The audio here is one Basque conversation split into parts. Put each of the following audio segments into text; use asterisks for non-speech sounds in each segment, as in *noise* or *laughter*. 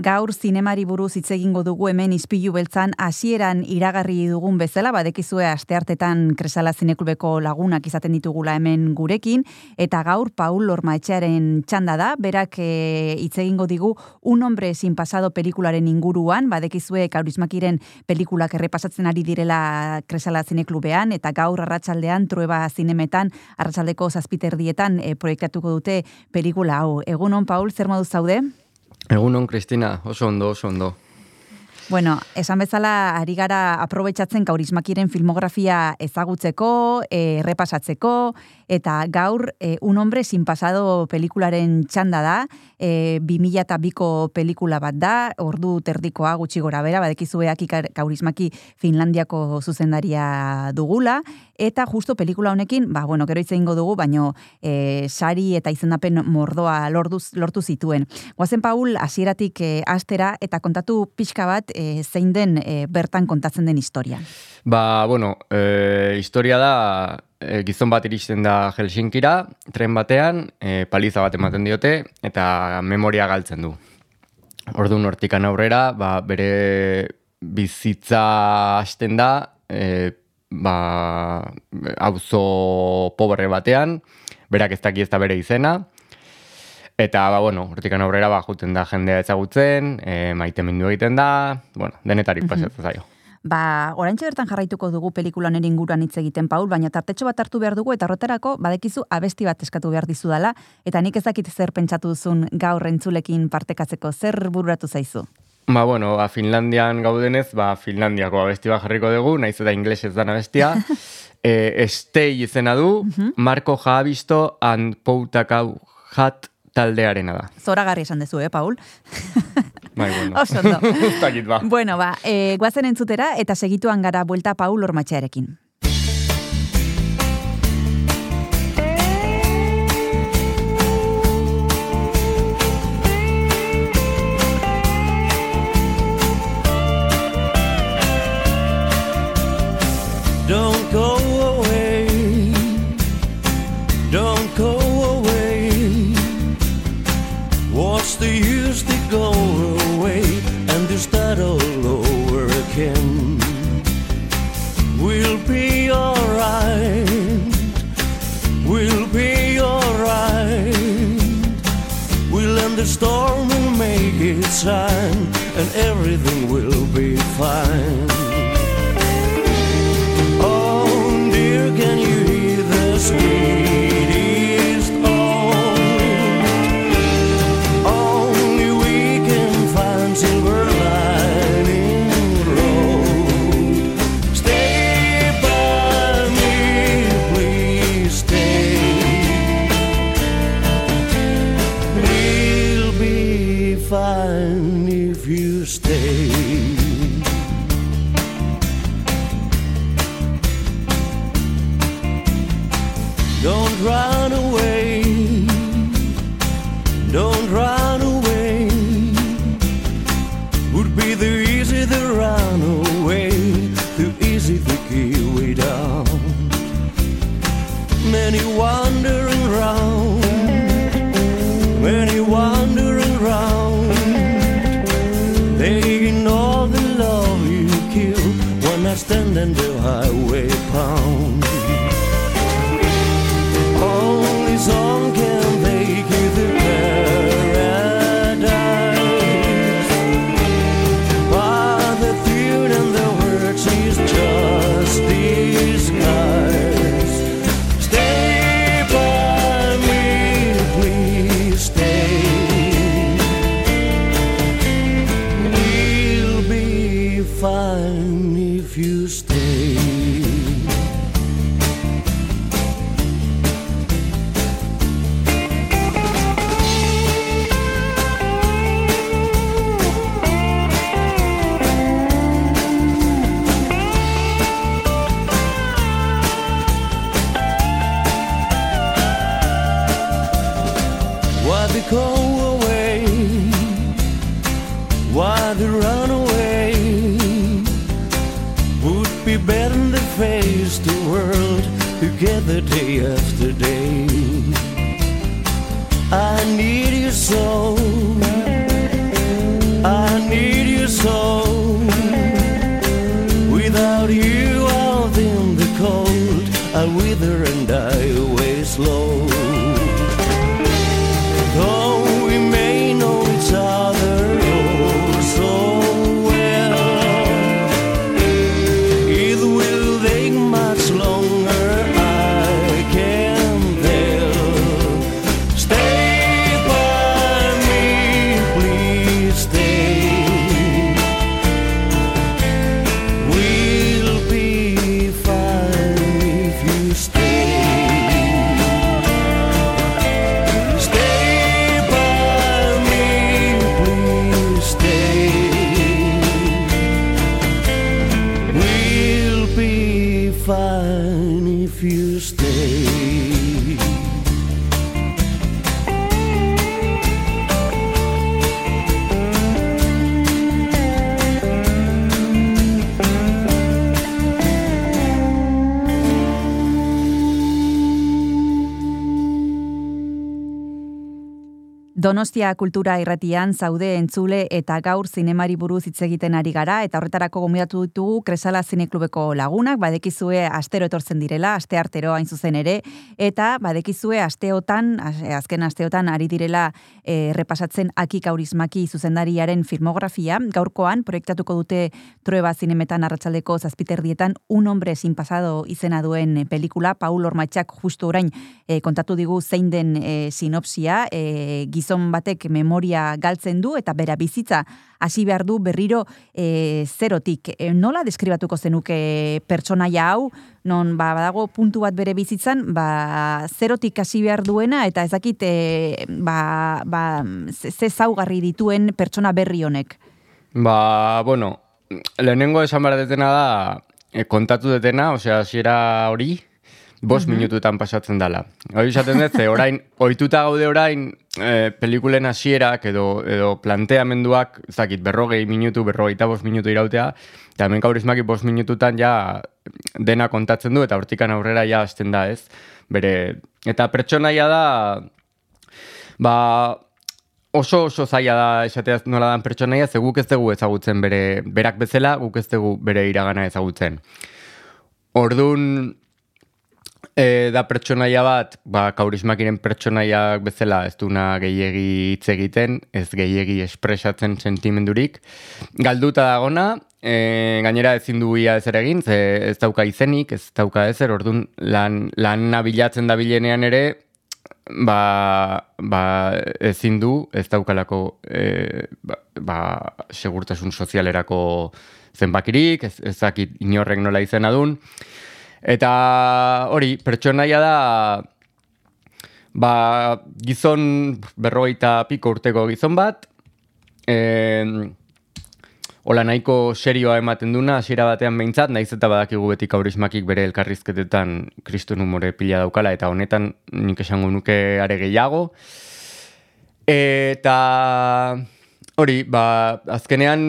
Gaur zinemari buruz hitz egingo dugu hemen izpilu beltzan hasieran iragarri dugun bezala badekizue asteartetan Kresala Zineklubeko lagunak izaten ditugula hemen gurekin eta gaur Paul Lormaetxearen txanda da berak e, hitz egingo digu Un hombre sin pasado pelikularen inguruan badekizue Kaurismakiren pelikulak errepasatzen ari direla Kresala Zineklubean eta gaur arratsaldean Trueba Zinemetan arratsaldeko 7 dietan e, proiektatuko dute pelikula hau. Egunon Paul, zer modu zaude? Egunon, Kristina, oso ondo, oso ondo. Bueno, esan bezala ari gara aprobetsatzen kaurismakiren filmografia ezagutzeko, e, repasatzeko, eta gaur e, un hombre sin pasado pelikularen txanda da, e, 2000 eta biko pelikula bat da, ordu terdikoa gutxi gora bera, badekizu eaki kaurismaki Finlandiako zuzendaria dugula, eta justo pelikula honekin, ba, bueno, gero itzein dugu, baino e, sari eta izendapen mordoa lorduz, lortu zituen. Guazen Paul, hasieratik e, astera, eta kontatu pixka bat, e, zein den e, bertan kontatzen den historia? Ba, bueno, e, historia da e, gizon bat iristen da Helsinkira, tren batean, e, paliza bat ematen diote, eta memoria galtzen du. Ordu nortikan aurrera, ba, bere bizitza hasten da, e, ba, auzo pobre batean, berak ez daki ez da bere izena, Eta, ba, bueno, hortikan aurrera, ba, juten da jendea ezagutzen, e, maite mindu egiten da, bueno, denetarik -hmm. zaio. Ba, oraintxe bertan jarraituko dugu pelikulan inguruan hitz egiten, Paul, baina tartetxo bat hartu behar dugu, eta roterako, badekizu, abesti bat eskatu behar dizu dela, eta nik ezakit zer pentsatu duzun gaur entzulekin partekatzeko, zer bururatu zaizu? Ba, bueno, ba, Finlandian gaudenez, ba, Finlandiako abesti bat jarriko dugu, naiz eta inglesez dan abestia, *laughs* e, stay izena du, mhm. Marco Javisto and Poutakau Hat taldearena da. Zora garri esan dezu, eh, Paul? *laughs* Bai, bueno. Oso, no. *laughs* ba. Bueno, ba, e, guazen entzutera eta segituan gara buelta Paul ormatxearekin. time if you stay. Need Donostia kultura irratian zaude entzule eta gaur zinemari buruz hitz egiten ari gara eta horretarako gomidatu ditugu Kresala Zineklubeko lagunak, badekizue astero etortzen direla, aste artero hain zuzen ere, eta badekizue asteotan, az- azken asteotan ari direla e, repasatzen Aki Kaurismaki zuzendariaren filmografia, gaurkoan proiektatuko dute Trueba Zinemetan arratsaldeko zazpiterdietan Un hombre sin pasado izena duen pelikula, Paul Ormatxak justu orain e, kontatu digu zein den e, sinopsia, e, gizon batek memoria galtzen du eta bera bizitza hasi behar du berriro e, zerotik. E, nola deskribatuko zenuke pertsonaia hau, non ba, badago puntu bat bere bizitzan, ba, zerotik hasi behar duena eta ez dakit e, ba, ba, ze ze zaugarri dituen pertsona berri honek. Ba, bueno, lehenengo esan behar detena da, e, kontatu detena, osea, hasiera hori, bost minututan pasatzen dela. Hori esaten dut, ze orain, ohituta gaude orain, e, pelikulen hasierak edo, edo planteamenduak, ez dakit, berrogei minutu, berrogeita bost minutu irautea, eta hemen kaurismaki bost minututan ja dena kontatzen du, eta hortikan aurrera ja hasten da, ez? Bere, eta pertsonaia da, ba, oso oso zaila da esatea nola dan pertsonaia, ze guk ez dugu ezagutzen bere berak bezala, guk ez dugu bere iragana ezagutzen. Ordun e, da pertsonaia bat, ba, kaurismakiren pertsonaiak bezala ez duna gehiegi hitz egiten, ez gehiegi espresatzen sentimendurik. Galduta dagona, e, gainera ezin du ia ezer egin, ze ez dauka izenik, ez dauka ezer, orduan lan, lan bilatzen da bilenean ere, ba, ba ezin du, ez daukalako e, ba, ba, segurtasun sozialerako zenbakirik, ez, ez dakit inorrek nola izena dun. Eta hori, pertsonaia da, ba, gizon berrogeita piko urteko gizon bat, e, Ola nahiko serioa ematen duna, hasiera batean behintzat, naiz eta badakigu beti kaurismakik bere elkarrizketetan kriston humore pila daukala, eta honetan nik esango nuke are gehiago. Eta hori, ba, azkenean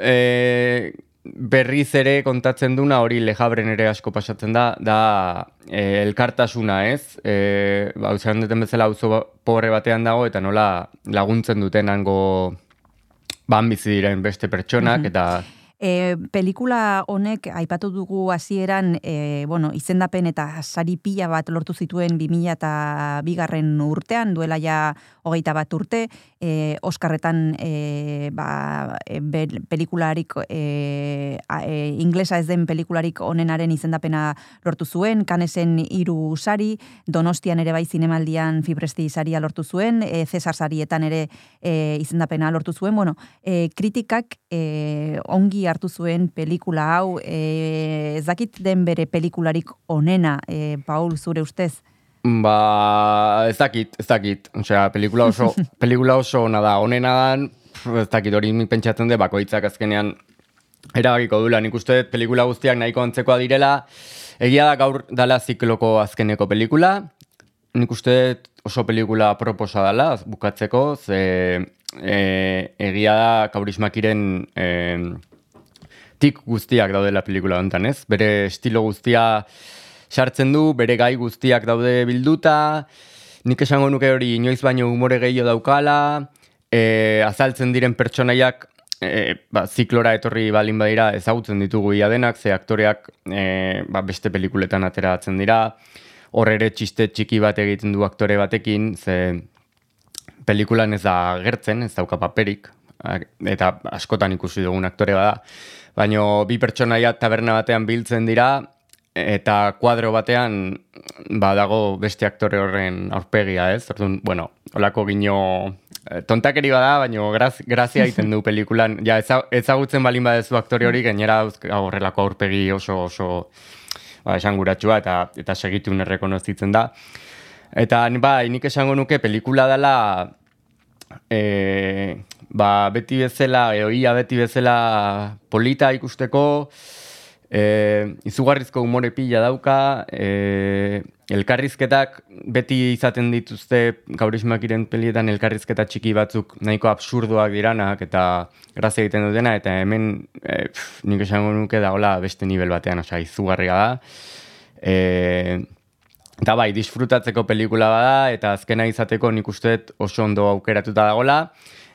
e, berriz ere kontatzen duna, hori lejabren ere asko pasatzen da, da e, elkartasuna, ez? E, ba, duten bezala auzo pobre batean dago, eta nola laguntzen duten hango ban bizi diren beste pertsonak, eta E, pelikula honek aipatu dugu hasieran e, bueno, izendapen eta sari pila bat lortu zituen 2000 eta bigarren urtean, duela ja hogeita bat urte, e, Oskarretan e, ba, e, pelikularik e, a, e, inglesa ez den pelikularik onenaren izendapena lortu zuen, kanesen hiru sari, donostian ere bai zinemaldian fibresti saria lortu zuen, e, Cesar sarietan ere e, izendapena lortu zuen, bueno, e, kritikak e, ongi hartu zuen pelikula hau, e, ez dakit den bere pelikularik onena, e, Paul, zure ustez? Ba, ez dakit, ez dakit. Osea, pelikula oso, *laughs* pelikula oso ona da. Honena dan, pf, ez dakit, hori pentsatzen de, bakoitzak azkenean erabakiko dula. Nik uste pelikula guztiak nahiko antzekoa direla. Egia da gaur dala zikloko azkeneko pelikula. Nik uste oso pelikula proposa dela, bukatzeko, ze e, egia da kaurismakiren e, tik guztiak daudela pelikula honetan, ez? Bere estilo guztia sartzen du, bere gai guztiak daude bilduta, nik esango nuke hori inoiz baino umore gehiago daukala, e, azaltzen diren pertsonaiak e, ba, ziklora etorri balin badira ezagutzen ditugu ia denak, ze aktoreak e, ba, beste pelikuletan ateratzen dira, hor ere txiste txiki bat egiten du aktore batekin, ze pelikulan ez da gertzen, ez dauka paperik, eta askotan ikusi dugun aktore bada, baino bi pertsonaia taberna batean biltzen dira, eta kuadro batean badago beste aktore horren aurpegia, ez? Orduan, bueno, olako gino eh, tontakeri bada, baino graz, grazia egiten du pelikulan. Ja, eza- ezagutzen balin badezu aktore hori, gainera horrelako aurpegi oso oso ba, esanguratsua eta eta segitun errekonozitzen da. Eta bai, nik esango nuke pelikula dela e, ba, beti bezala, edo ia beti bezala polita ikusteko, e, izugarrizko umore pila dauka, e, elkarrizketak beti izaten dituzte gaurismakiren pelietan elkarrizketa txiki batzuk nahiko absurdoak diranak eta grazia egiten dutena, eta hemen e, pf, nik esango nuke dagoela beste nivel batean, osea, izugarria da. E, Eta bai, disfrutatzeko pelikula bada, eta azkena izateko nik uste oso ondo aukeratuta dagola.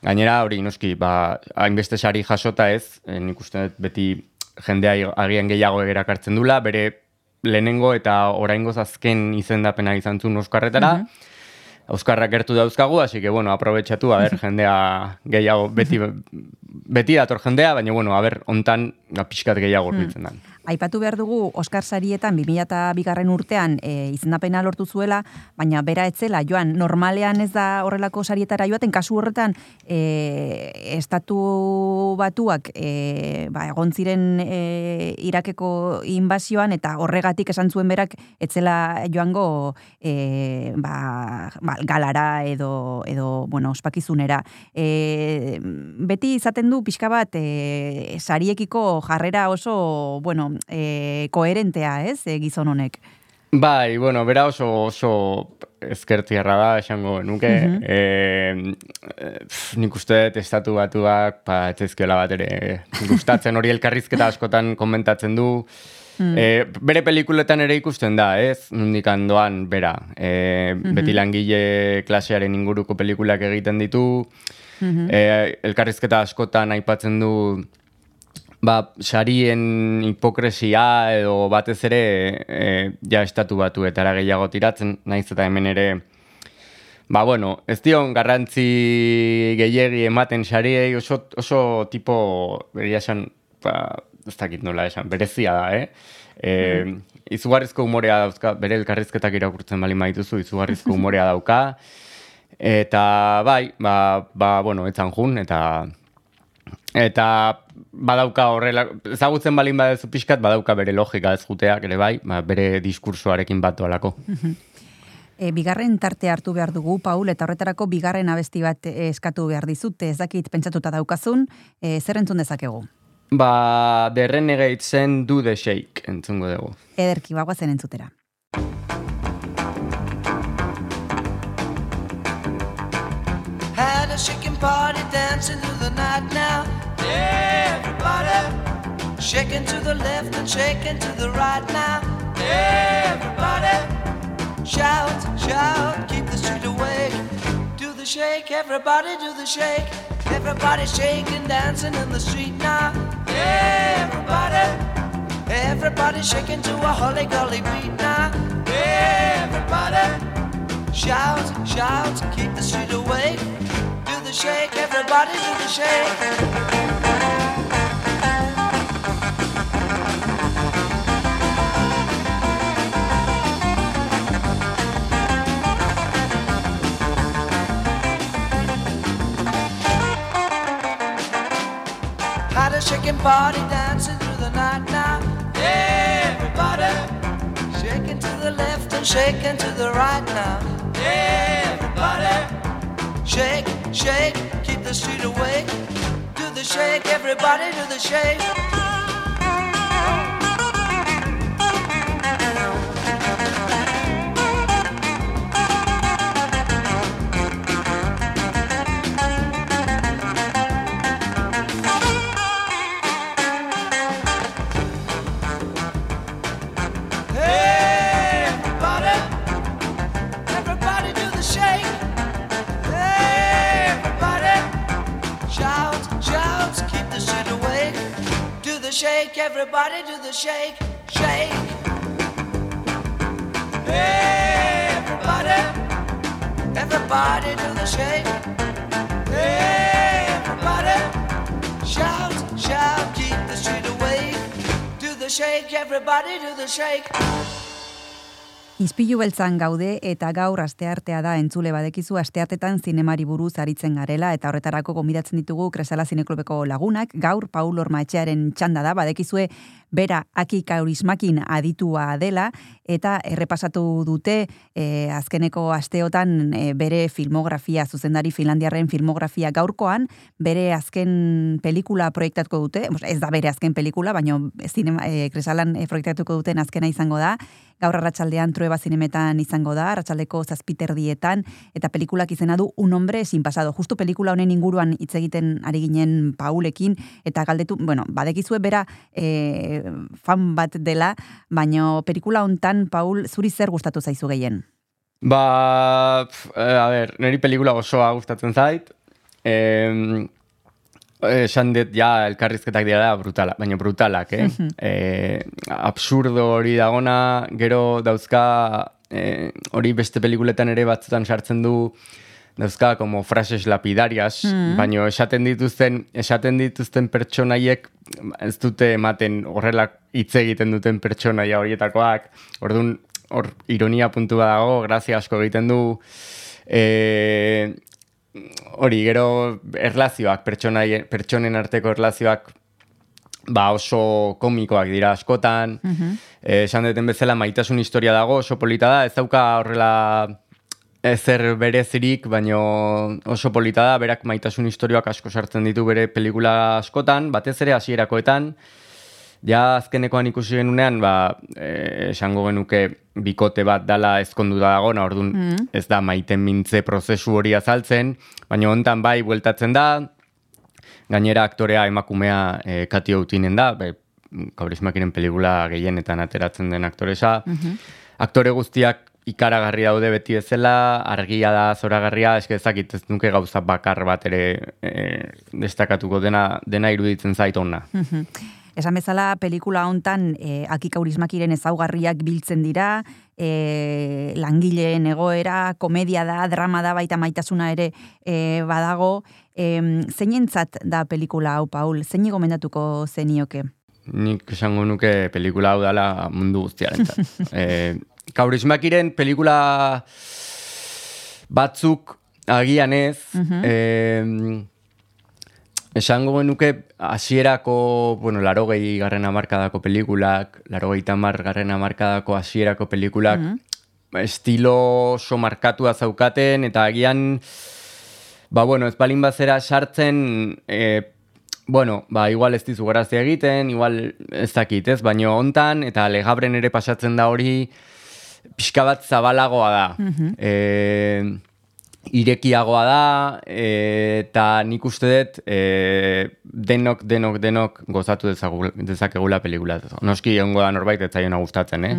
Gainera, hori, noski, ba, hainbeste sari jasota ez, eh, nik uste beti jendea agian gehiago erakartzen dula, bere lehenengo eta oraingoz azken izendapena izan zuen Euskarretara. Euskarrak gertu dauzkagu, hasi que, bueno, aprobetxatu, a ber, *laughs* jendea gehiago, beti, beti dator jendea, baina, bueno, a ber, ontan, ba, pixkat gehiago urbiltzen da. Aipatu behar dugu Oscar sarietan 2000 bigarren urtean e, izendapena lortu zuela, baina bera etzela joan normalean ez da horrelako sarietara joaten, kasu horretan e, estatu batuak e, ba, egon ziren e, Irakeko inbazioan eta horregatik esan zuen berak etzela joango e, ba, ba, galara edo, edo bueno, ospakizunera. E, beti izaten du pixka bat e, sariekiko jarrera oso, bueno, e, koherentea, ez, e, gizon honek. Bai, bueno, bera oso oso ezkertierra da, esango nuke. eh, eh, pf, nik uste estatu batuak, pa, etzezkiola bat ere gustatzen hori elkarrizketa askotan komentatzen du. Eh, bere pelikuletan ere ikusten da, ez? Nundik doan, bera. Eh, Beti langile klasearen inguruko pelikulak egiten ditu. eh, elkarrizketa askotan aipatzen du ba, sarien hipokresia edo batez ere e, ja estatu batuetara gehiago tiratzen, naiz eta hemen ere Ba, bueno, ez dion garrantzi gehiegi ematen sariei oso, oso tipo, beria esan, ba, ez dakit nola esan, berezia da, eh? E, izugarrizko umorea dauzka, bere elkarrizketak irakurtzen bali maituzu, izugarrizko *laughs* umorea dauka, eta bai, ba, ba bueno, etzan jun, eta Eta badauka horrela, ezagutzen balin badezu pixkat, badauka bere logika ez juteak ere bai, ba, bere diskursoarekin bat doalako. E, bigarren tarte hartu behar dugu, Paul, eta horretarako bigarren abesti bat eskatu behar dizut, ez dakit pentsatuta daukazun, e, zer entzun dezakegu? Ba, The Renegade zen Do The Shake entzungo dugu. Ederki, bagoazen entzutera. Shaking party dancing through the night now. Everybody shaking to the left and shaking to the right now. Everybody shout, shout, keep the street awake. Do the shake, everybody do the shake. Everybody shaking, dancing in the street now. Everybody, everybody shaking to a holly golly beat now. Everybody. Shout, shout, keep the street awake. The shake, everybody do the shake. Had a shaking party dancing through the night now. Everybody shaking to the left and shaking to the right now. Everybody shake, shake, keep the street awake. Do the shake, everybody do the shake. The shake, shake. Everybody, everybody do the shake. Everybody, shout, shout, keep the street awake. Do the shake, everybody do the shake. Izpilu beltzan gaude eta gaur asteartea da entzule badekizu asteartetan zinemari buruz aritzen garela eta horretarako gomidatzen ditugu Kresala Zineklubeko lagunak. Gaur Paul Ormaetxearen txanda da badekizue bera aki kaurismakin aditua dela eta errepasatu dute e, azkeneko asteotan e, bere filmografia, zuzendari Finlandiarren filmografia gaurkoan, bere azken pelikula proiektatuko dute, ez da bere azken pelikula, baina zinema, e, kresalan proiektatuko duten azkena izango da, gaur arratsaldean trueba zinemetan izango da, arratsaldeko zazpiterdietan, eta pelikulak izena du Un hombre sin pasado. Justu pelikula honen inguruan hitz egiten ari ginen Paulekin, eta galdetu, bueno, badekizue bera e, fan bat dela, baino pelikula hontan Paul zuri zer gustatu zaizu gehien? Ba, pf, eh, a ber, niri pelikula osoa gustatzen zait. Eh, esan dut, ja, elkarrizketak dira brutala, baina brutalak, eh? eh absurdo hori dagona, gero dauzka, eh, hori beste pelikuletan ere batzutan sartzen du, dauzka como frases lapidarias, Mm. baina esaten dituzten, esaten dituzten pertsonaiek ez dute ematen horrela hitz egiten duten pertsonaia horietakoak. Orduan, hor ironia puntu bat dago, grazia asko egiten du. E, hori, gero erlazioak, pertsonen arteko erlazioak ba oso komikoak dira askotan. Eh, esan duten bezala maitasun historia dago, oso polita da, ez dauka horrela ezer berezirik, baino oso polita da, berak maitasun historioak asko sartzen ditu bere pelikula askotan, batez ere hasierakoetan, ja azkenekoan ikusi genunean, ba, eh, esango genuke bikote bat dala ezkonduta dagona, orduan ez da maiten mintze prozesu hori azaltzen, baina hontan bai bueltatzen da, gainera aktorea emakumea e, Kati Outinen da, be, kaurismakiren pelikula gehienetan ateratzen den aktoresa. Aktore guztiak ikaragarri daude beti bezala, argia da, zoragarria, eske ezakit ez nuke gauza bakar bat ere e, destakatuko dena, dena iruditzen zait ona. Esan bezala, pelikula hontan e, akikaurismakiren ezaugarriak biltzen dira, e, langileen egoera, komedia da, drama da, baita maitasuna ere e, badago. E, zeinentzat da pelikula hau, Paul? Zein gomendatuko zenioke? Nik esango nuke pelikula hau dela mundu guztiarentzat. *laughs* e, kaurismakiren pelikula batzuk agian ez, em, esango genuke hasierako, bueno, laro gehi garren amarkadako pelikulak, laro gehi tamar garren amarkadako hasierako pelikulak, estilo oso markatua zaukaten, eta agian, ba, bueno, ez balin bazera sartzen, e, bueno, ba, igual ez dizu grazia egiten, igual ez dakit, ez, baino hontan, eta legabren ere pasatzen da hori, pixka bat zabalagoa da. E, irekiagoa da, e, eta nik uste dut e, denok, denok, denok gozatu dezagu- dezakegula pelikula. Noski ongo da norbait ez zaiona gustatzen, eh?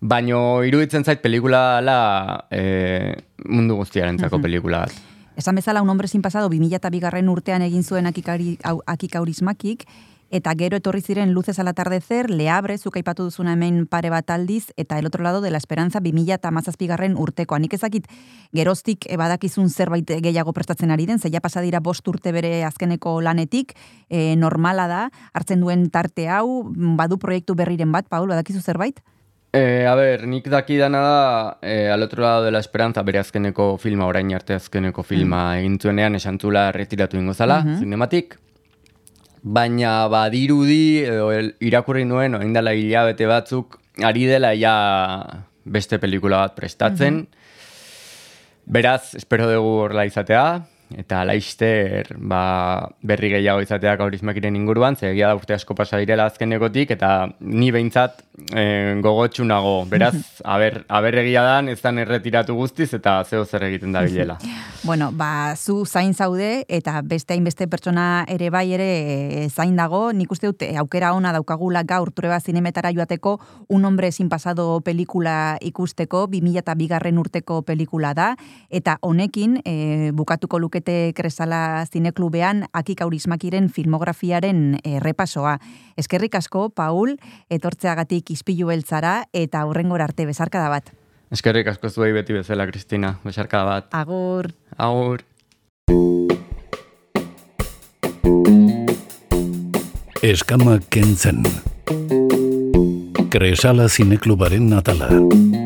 Baino iruditzen zait pelikula dela e, mundu guztiarentzako pelikula bat. Esan bezala, un hombre sin pasado 2002 garren urtean egin zuen akikaurismakik, eta gero etorri ziren Luces al atardecer, Leabre, zuk aipatu duzuna hemen pare bat aldiz, eta el otro lado de la esperanza 2000 garren urtekoa. Nik ezakit geroztik e, badakizun zerbait gehiago prestatzen ari den, zeia pasa dira bost urte bere azkeneko lanetik, e, normala da, hartzen duen tarte hau, badu proiektu berriren bat, Paul, badakizu zerbait? Eh, a ber, nik dakidana da, eh, al otro lado de la esperanza, bere azkeneko filma, orain arte azkeneko filma egin zuenean, esan zula retiratu ingo zala, zinematik. Baina badirudi, edo irakurri nuen, orain dela hilabete batzuk, ari dela ja beste pelikula bat prestatzen. Beraz, espero dugu horrela izatea, eta laister ba, berri gehiago izatea kaurismakiren inguruan, ze egia da urte asko pasa direla azkenekotik, eta ni behintzat e, gogotsu nago. Beraz, *laughs* aber, aber egia dan, ez dan erretiratu guztiz, eta zeo zer egiten da bilela. *laughs* Bueno, ba, zu zain zaude, eta beste hainbeste pertsona ere bai ere e, zain dago, nik uste dut e, aukera ona daukagula gaur trueba zinemetara joateko Un hombre sin pasado pelikula ikusteko, 2002 garren urteko pelikula da, eta honekin e, bukatuko luke lukete kresala zineklubean akik aurismakiren filmografiaren errepasoa. Eskerrik asko, Paul, etortzeagatik izpilu beltzara eta aurrengor arte bezarkada bat. Eskerrik asko zuei beti bezala, Kristina. Besarka bat. Agur. Agur. Eskama kentzen. Kresala zineklubaren atala.